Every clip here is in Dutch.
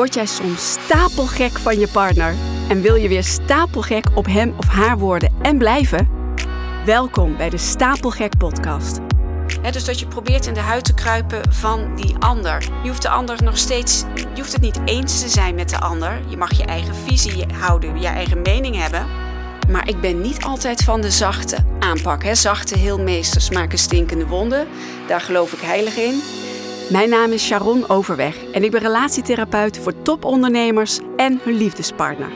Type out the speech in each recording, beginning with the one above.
Word jij soms stapelgek van je partner en wil je weer stapelgek op hem of haar worden en blijven? Welkom bij de Stapelgek Podcast. dus dat je probeert in de huid te kruipen van die ander. Je hoeft de ander nog steeds, je hoeft het niet eens te zijn met de ander. Je mag je eigen visie houden, je eigen mening hebben. Maar ik ben niet altijd van de zachte aanpak. Hè. Zachte heelmeesters maken stinkende wonden. Daar geloof ik heilig in. Mijn naam is Sharon Overweg en ik ben relatietherapeut voor topondernemers en hun liefdespartner.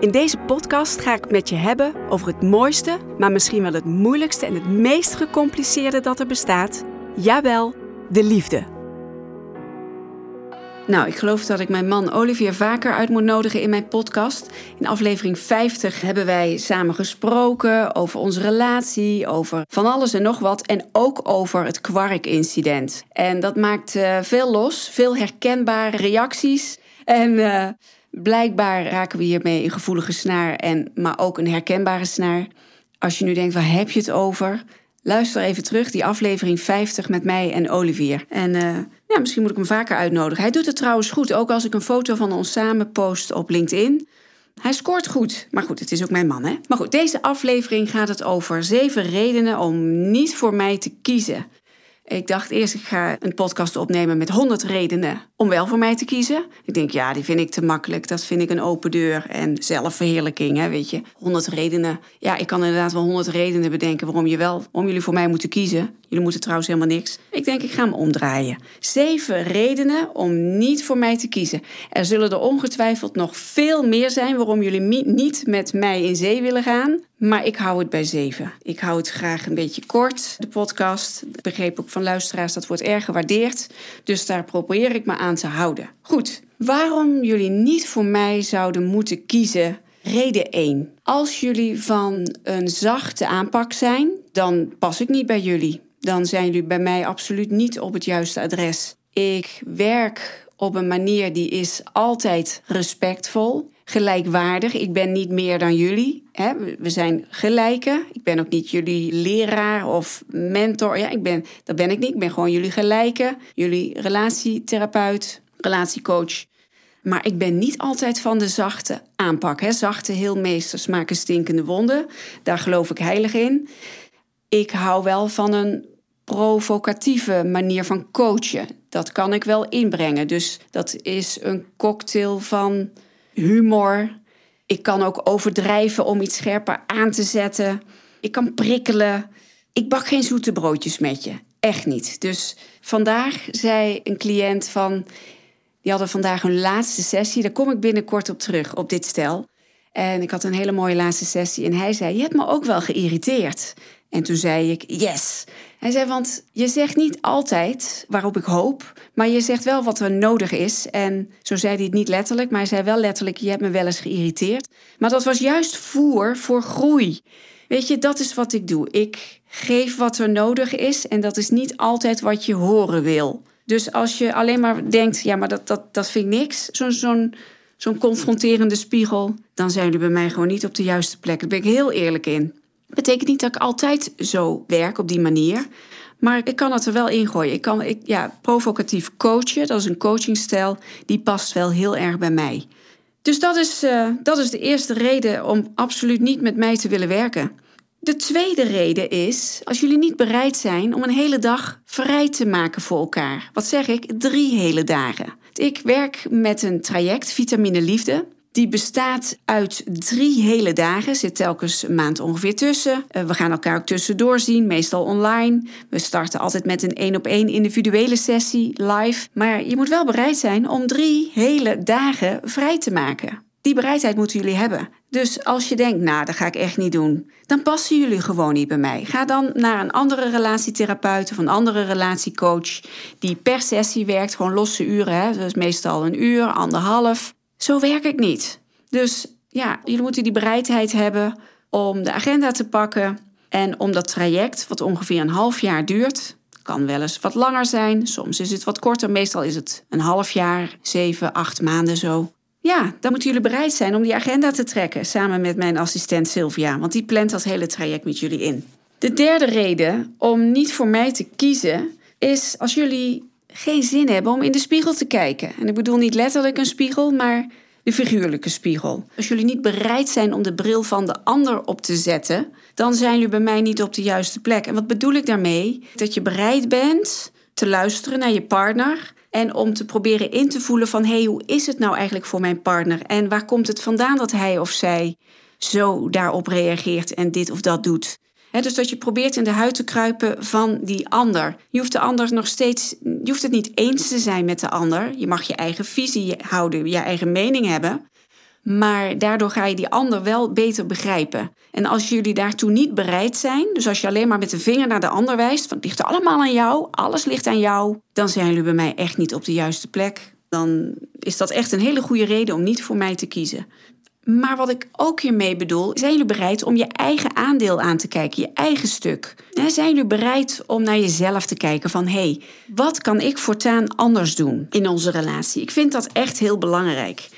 In deze podcast ga ik het met je hebben over het mooiste, maar misschien wel het moeilijkste en het meest gecompliceerde dat er bestaat. Jawel, de liefde. Nou, ik geloof dat ik mijn man Olivier vaker uit moet nodigen in mijn podcast. In aflevering 50 hebben wij samen gesproken over onze relatie, over van alles en nog wat. En ook over het kwark-incident. En dat maakt uh, veel los, veel herkenbare reacties. En uh, blijkbaar raken we hiermee een gevoelige snaar, en, maar ook een herkenbare snaar. Als je nu denkt, waar heb je het over? Luister even terug, die aflevering 50 met mij en Olivier. En uh, ja, misschien moet ik hem vaker uitnodigen. Hij doet het trouwens goed, ook als ik een foto van ons samen post op LinkedIn. Hij scoort goed. Maar goed, het is ook mijn man, hè? Maar goed, deze aflevering gaat het over zeven redenen om niet voor mij te kiezen. Ik dacht eerst, ik ga een podcast opnemen met 100 redenen om wel voor mij te kiezen. Ik denk, ja, die vind ik te makkelijk. Dat vind ik een open deur en zelfverheerlijking, hè, weet je. 100 redenen. Ja, ik kan inderdaad wel 100 redenen bedenken waarom, je wel, waarom jullie voor mij moeten kiezen. Jullie moeten trouwens helemaal niks. Ik denk, ik ga hem omdraaien. Zeven redenen om niet voor mij te kiezen. Er zullen er ongetwijfeld nog veel meer zijn waarom jullie niet met mij in zee willen gaan. Maar ik hou het bij zeven. Ik hou het graag een beetje kort, de podcast. Ik begreep ook van luisteraars, dat wordt erg gewaardeerd. Dus daar probeer ik me aan te houden. Goed, waarom jullie niet voor mij zouden moeten kiezen? Reden 1. Als jullie van een zachte aanpak zijn, dan pas ik niet bij jullie. Dan zijn jullie bij mij absoluut niet op het juiste adres. Ik werk op een manier die is altijd respectvol gelijkwaardig. Ik ben niet meer dan jullie. Hè? We zijn gelijken. Ik ben ook niet jullie leraar of mentor. Ja, ik ben, dat ben ik niet. Ik ben gewoon jullie gelijke. Jullie relatietherapeut, relatiecoach. Maar ik ben niet altijd van de zachte aanpak. Hè? Zachte heelmeesters maken stinkende wonden. Daar geloof ik heilig in. Ik hou wel van een provocatieve manier van coachen. Dat kan ik wel inbrengen. Dus dat is een cocktail van humor. Ik kan ook overdrijven om iets scherper aan te zetten. Ik kan prikkelen. Ik bak geen zoete broodjes met je. Echt niet. Dus vandaag zei een cliënt van. Die hadden vandaag hun laatste sessie. Daar kom ik binnenkort op terug, op dit stel. En ik had een hele mooie laatste sessie. En hij zei: Je hebt me ook wel geïrriteerd. En toen zei ik: Yes. Hij zei, want je zegt niet altijd waarop ik hoop, maar je zegt wel wat er nodig is. En zo zei hij het niet letterlijk, maar hij zei wel letterlijk, je hebt me wel eens geïrriteerd. Maar dat was juist voer voor groei. Weet je, dat is wat ik doe. Ik geef wat er nodig is en dat is niet altijd wat je horen wil. Dus als je alleen maar denkt, ja, maar dat, dat, dat vind ik niks, zo'n zo'n zo'n confronterende spiegel, dan zijn jullie bij mij gewoon niet op de juiste plek. Daar ben ik heel eerlijk in betekent niet dat ik altijd zo werk op die manier. Maar ik kan het er wel in gooien. Ik kan, ik, ja, provocatief coachen, dat is een coachingstijl, die past wel heel erg bij mij. Dus dat is, uh, dat is de eerste reden om absoluut niet met mij te willen werken. De tweede reden is als jullie niet bereid zijn om een hele dag vrij te maken voor elkaar. Wat zeg ik? Drie hele dagen. Ik werk met een traject Vitamine Liefde. Die bestaat uit drie hele dagen, zit telkens een maand ongeveer tussen. Eh, we gaan elkaar ook tussendoor zien, meestal online. We starten altijd met een één op één individuele sessie live. Maar je moet wel bereid zijn om drie hele dagen vrij te maken. Die bereidheid moeten jullie hebben. Dus als je denkt, nou, dat ga ik echt niet doen, dan passen jullie gewoon niet bij mij. Ga dan naar een andere relatietherapeut of een andere relatiecoach die per sessie werkt, gewoon losse uren. Hè? Is meestal een uur, anderhalf. Zo werk ik niet. Dus ja, jullie moeten die bereidheid hebben om de agenda te pakken en om dat traject, wat ongeveer een half jaar duurt, kan wel eens wat langer zijn, soms is het wat korter, meestal is het een half jaar, zeven, acht maanden zo. Ja, dan moeten jullie bereid zijn om die agenda te trekken samen met mijn assistent Sylvia, want die plant dat hele traject met jullie in. De derde reden om niet voor mij te kiezen is als jullie geen zin hebben om in de spiegel te kijken. En ik bedoel niet letterlijk een spiegel, maar de figuurlijke spiegel. Als jullie niet bereid zijn om de bril van de ander op te zetten, dan zijn jullie bij mij niet op de juiste plek. En wat bedoel ik daarmee? Dat je bereid bent te luisteren naar je partner en om te proberen in te voelen van hé, hey, hoe is het nou eigenlijk voor mijn partner? En waar komt het vandaan dat hij of zij zo daarop reageert en dit of dat doet? Dus dat je probeert in de huid te kruipen van die ander. Je hoeft de ander nog steeds, je hoeft het niet eens te zijn met de ander. Je mag je eigen visie houden, je eigen mening hebben. Maar daardoor ga je die ander wel beter begrijpen. En als jullie daartoe niet bereid zijn, dus als je alleen maar met de vinger naar de ander wijst, van het ligt allemaal aan jou, alles ligt aan jou, dan zijn jullie bij mij echt niet op de juiste plek. Dan is dat echt een hele goede reden om niet voor mij te kiezen. Maar wat ik ook hiermee bedoel, zijn jullie bereid om je eigen aandeel aan te kijken, je eigen stuk? Zijn jullie bereid om naar jezelf te kijken van hé, hey, wat kan ik voortaan anders doen in onze relatie? Ik vind dat echt heel belangrijk.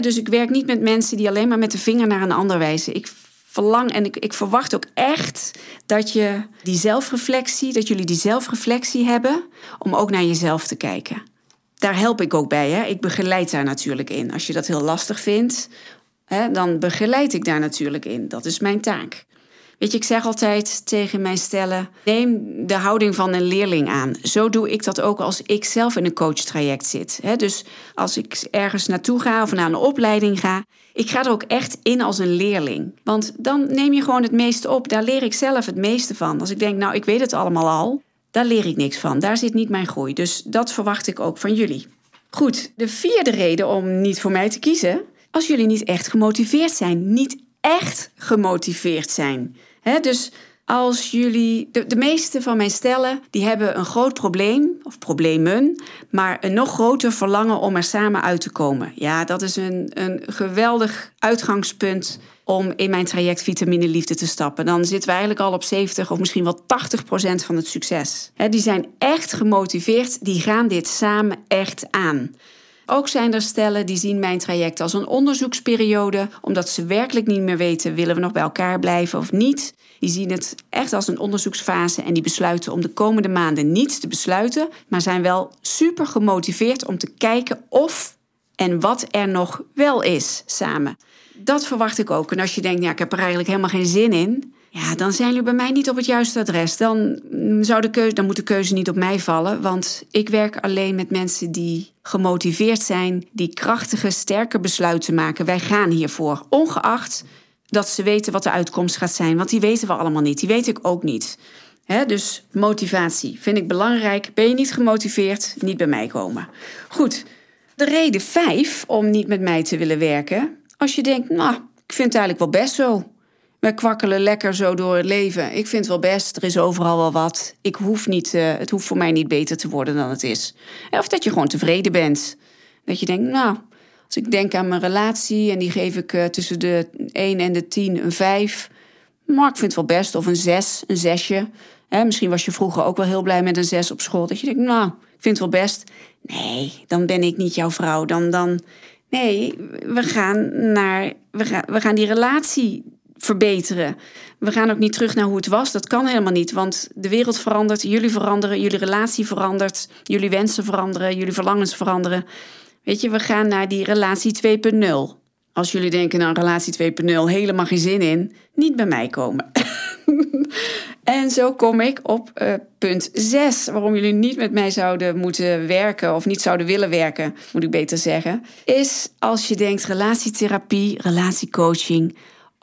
Dus ik werk niet met mensen die alleen maar met de vinger naar een ander wijzen. Ik verlang en ik, ik verwacht ook echt dat je die zelfreflectie, dat jullie die zelfreflectie hebben om ook naar jezelf te kijken. Daar help ik ook bij. Hè? Ik begeleid daar natuurlijk in. Als je dat heel lastig vindt, hè, dan begeleid ik daar natuurlijk in. Dat is mijn taak. Weet je, ik zeg altijd tegen mijn stellen: neem de houding van een leerling aan. Zo doe ik dat ook als ik zelf in een coachtraject zit. Dus als ik ergens naartoe ga of naar een opleiding ga, ik ga er ook echt in als een leerling. Want dan neem je gewoon het meeste op. Daar leer ik zelf het meeste van. Als ik denk, nou, ik weet het allemaal al, daar leer ik niks van. Daar zit niet mijn groei. Dus dat verwacht ik ook van jullie. Goed, de vierde reden om niet voor mij te kiezen. Als jullie niet echt gemotiveerd zijn, niet echt gemotiveerd zijn. dus als jullie, de, de meeste van mijn stellen, die hebben een groot probleem of problemen, maar een nog groter verlangen om er samen uit te komen. Ja, dat is een, een geweldig uitgangspunt om in mijn traject Vitamine Liefde te stappen. Dan zitten we eigenlijk al op 70 of misschien wel 80 procent van het succes. die zijn echt gemotiveerd, die gaan dit samen echt aan. Ook zijn er stellen die zien mijn traject als een onderzoeksperiode, omdat ze werkelijk niet meer weten: willen we nog bij elkaar blijven of niet. Die zien het echt als een onderzoeksfase en die besluiten om de komende maanden niets te besluiten, maar zijn wel super gemotiveerd om te kijken of en wat er nog wel is samen. Dat verwacht ik ook. En als je denkt, ja, ik heb er eigenlijk helemaal geen zin in, ja, dan zijn jullie bij mij niet op het juiste adres. Dan, zou de keuze, dan moet de keuze niet op mij vallen. Want ik werk alleen met mensen die gemotiveerd zijn, die krachtige, sterke besluiten maken. Wij gaan hiervoor. Ongeacht dat ze weten wat de uitkomst gaat zijn. Want die weten we allemaal niet. Die weet ik ook niet. dus motivatie vind ik belangrijk. Ben je niet gemotiveerd, niet bij mij komen. Goed, de reden vijf om niet met mij te willen werken. Als je denkt, nou, ik vind het eigenlijk wel best zo. We kwakkelen lekker zo door het leven. Ik vind het wel best, er is overal wel wat. Ik hoef niet, uh, het hoeft voor mij niet beter te worden dan het is. Of dat je gewoon tevreden bent. Dat je denkt, nou, als ik denk aan mijn relatie en die geef ik uh, tussen de 1 en de 10 een 5. Maar ik vind het wel best. Of een 6, een 6. misschien was je vroeger ook wel heel blij met een 6 op school. Dat je denkt, nou, ik vind het wel best. Nee, dan ben ik niet jouw vrouw. Dan, dan, nee, we gaan naar, we gaan, we gaan die relatie verbeteren. We gaan ook niet terug naar hoe het was. Dat kan helemaal niet, want de wereld verandert, jullie veranderen, jullie relatie verandert, jullie wensen veranderen, jullie verlangens veranderen. Weet je, we gaan naar die relatie 2.0. Als jullie denken, nou, relatie 2.0, helemaal geen zin in, niet bij mij komen. en zo kom ik op uh, punt 6, waarom jullie niet met mij zouden moeten werken of niet zouden willen werken, moet ik beter zeggen, is als je denkt relatietherapie, relatiecoaching,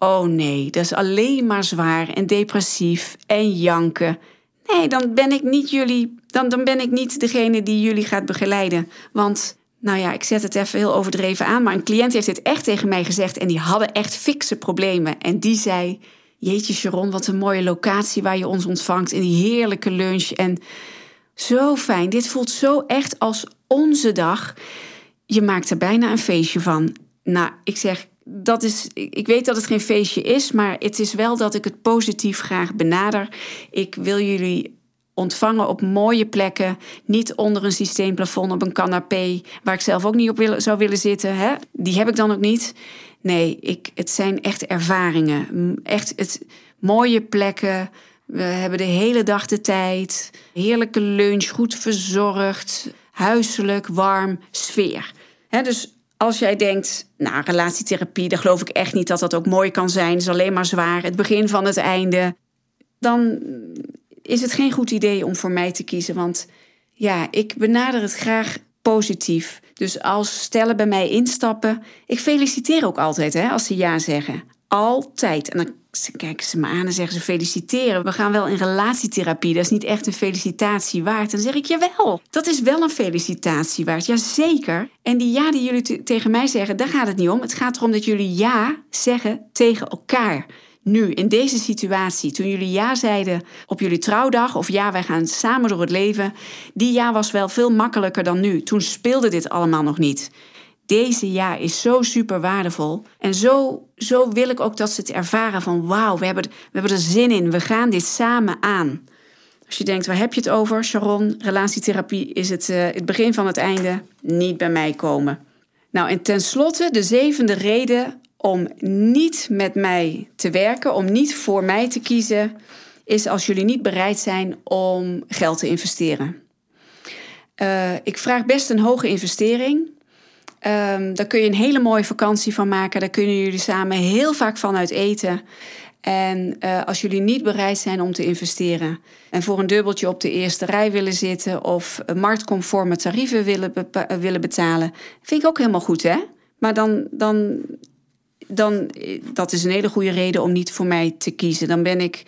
Oh nee, dat is alleen maar zwaar en depressief en janken. Nee, dan ben ik niet jullie, dan, dan ben ik niet degene die jullie gaat begeleiden. Want, nou ja, ik zet het even heel overdreven aan, maar een cliënt heeft dit echt tegen mij gezegd en die hadden echt fikse problemen. En die zei: Jeetje, Sharon, wat een mooie locatie waar je ons ontvangt in die heerlijke lunch. En zo fijn. Dit voelt zo echt als onze dag. Je maakt er bijna een feestje van. Nou, ik zeg, dat is, ik weet dat het geen feestje is, maar het is wel dat ik het positief graag benader. Ik wil jullie ontvangen op mooie plekken, niet onder een systeemplafond op een canapé, waar ik zelf ook niet op wil, zou willen zitten. Hè? Die heb ik dan ook niet. Nee, ik, het zijn echt ervaringen. Echt het, mooie plekken We hebben de hele dag de tijd. Heerlijke lunch, goed verzorgd. Huiselijk, warm, sfeer. dus als jij denkt, nou, relatietherapie, daar geloof ik echt niet dat dat ook mooi kan zijn. Is alleen maar zwaar, het begin van het einde. Dan is het geen goed idee om voor mij te kiezen. Want ja, ik benader het graag positief. Dus als stellen bij mij instappen, ik feliciteer ook altijd hè, als ze ja zeggen. Altijd. En dan kijken ze me aan en zeggen ze feliciteren. We gaan wel in relatietherapie. Dat is niet echt een felicitatie waard. En dan zeg ik jawel. Dat is wel een felicitatie waard. Jazeker. En die ja die jullie tegen mij zeggen, daar gaat het niet om. Het gaat erom dat jullie ja zeggen tegen elkaar. Nu, in deze situatie, toen jullie ja zeiden op jullie trouwdag, of ja, wij gaan samen door het leven, die ja was wel veel makkelijker dan nu. Toen speelde dit allemaal nog niet. Deze ja is zo super waardevol. En zo, zo wil ik ook dat ze het ervaren van wauw, we hebben, we hebben er zin in, we gaan dit samen aan. Als je denkt, waar heb je het over, Sharon? Relatietherapie is het, uh, het begin van het einde. Niet bij mij komen. Nou, en tenslotte de zevende reden om niet met mij te werken, om niet voor mij te kiezen, is als jullie niet bereid zijn om geld te investeren. Uh, ik vraag best een hoge investering. Um, daar kun je een hele mooie vakantie van maken. Daar kunnen jullie samen heel vaak van uit eten. En uh, als jullie niet bereid zijn om te investeren en voor een dubbeltje op de eerste rij willen zitten of marktconforme tarieven willen, willen betalen, vind ik ook helemaal goed, hè? Maar dan, dan dan dat is een hele goede reden om niet voor mij te kiezen. Dan ben ik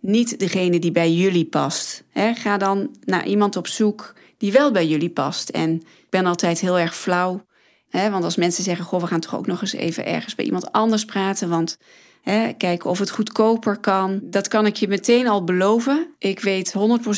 niet degene die bij jullie past. ga dan naar iemand op zoek die wel bij jullie past. En ik ben altijd heel erg flauw. Want als mensen zeggen, goh, we gaan toch ook nog eens even ergens bij iemand anders praten. Want kijken of het goedkoper kan. Dat kan ik je meteen al beloven. Ik weet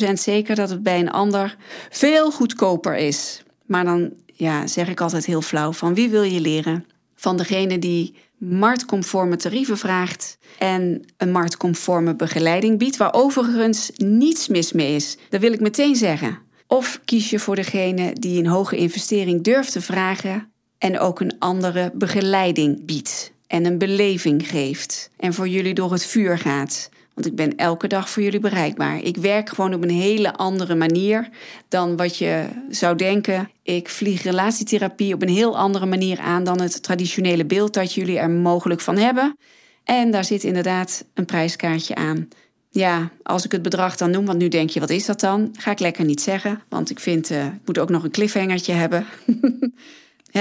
100% zeker dat het bij een ander veel goedkoper is. Maar dan ja, zeg ik altijd heel flauw: van wie wil je leren? Van degene die marktconforme tarieven vraagt en een marktconforme begeleiding biedt, waar overigens niets mis mee is. Dat wil ik meteen zeggen. Of kies je voor degene die een hoge investering durft te vragen en ook een andere begeleiding biedt en een beleving geeft en voor jullie door het vuur gaat. Want ik ben elke dag voor jullie bereikbaar. Ik werk gewoon op een hele andere manier dan wat je zou denken. Ik vlieg relatietherapie op een heel andere manier aan dan het traditionele beeld dat jullie er mogelijk van hebben. En daar zit inderdaad een prijskaartje aan. Ja, als ik het bedrag dan noem, want nu denk je, wat is dat dan? Ga ik lekker niet zeggen, want ik vind, uh, ik moet ook nog een cliffhangertje hebben.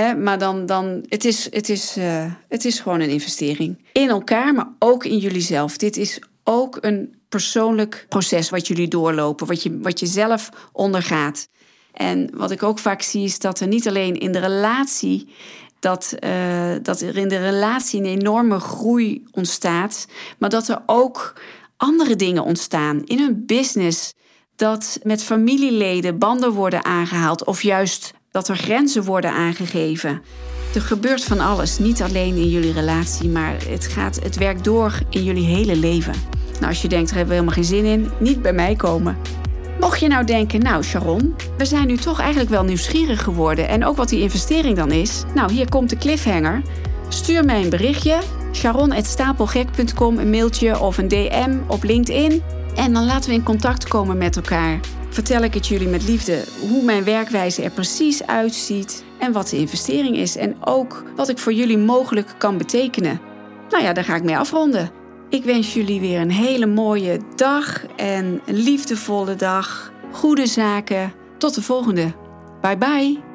Maar dan, dan het, is, het, is, uh, het is gewoon een investering. In elkaar, maar ook in jullie zelf. Dit is ook een persoonlijk proces wat jullie doorlopen, wat je, wat je zelf ondergaat. En wat ik ook vaak zie is dat er niet alleen in de relatie dat, uh, dat er in de relatie een enorme groei ontstaat, maar dat er ook andere dingen ontstaan in een business. Dat met familieleden banden worden aangehaald of juist dat er grenzen worden aangegeven. Er gebeurt van alles, niet alleen in jullie relatie, maar het, gaat, het werkt door in jullie hele leven. Nou, als je denkt, er hebben we helemaal geen zin in, niet bij mij komen. Mocht je nou denken, nou Sharon, we zijn nu toch eigenlijk wel nieuwsgierig geworden en ook wat die investering dan is. Nou, hier komt de cliffhanger. Stuur mij een berichtje, sharon.stapelgek.com, een mailtje of een DM op LinkedIn. En dan laten we in contact komen met elkaar. Vertel ik het jullie met liefde hoe mijn werkwijze er precies uitziet en wat de investering is en ook wat ik voor jullie mogelijk kan betekenen. Nou ja, daar ga ik mee afronden. Ik wens jullie weer een hele mooie dag en een liefdevolle dag. Goede zaken. Tot de volgende. Bye bye.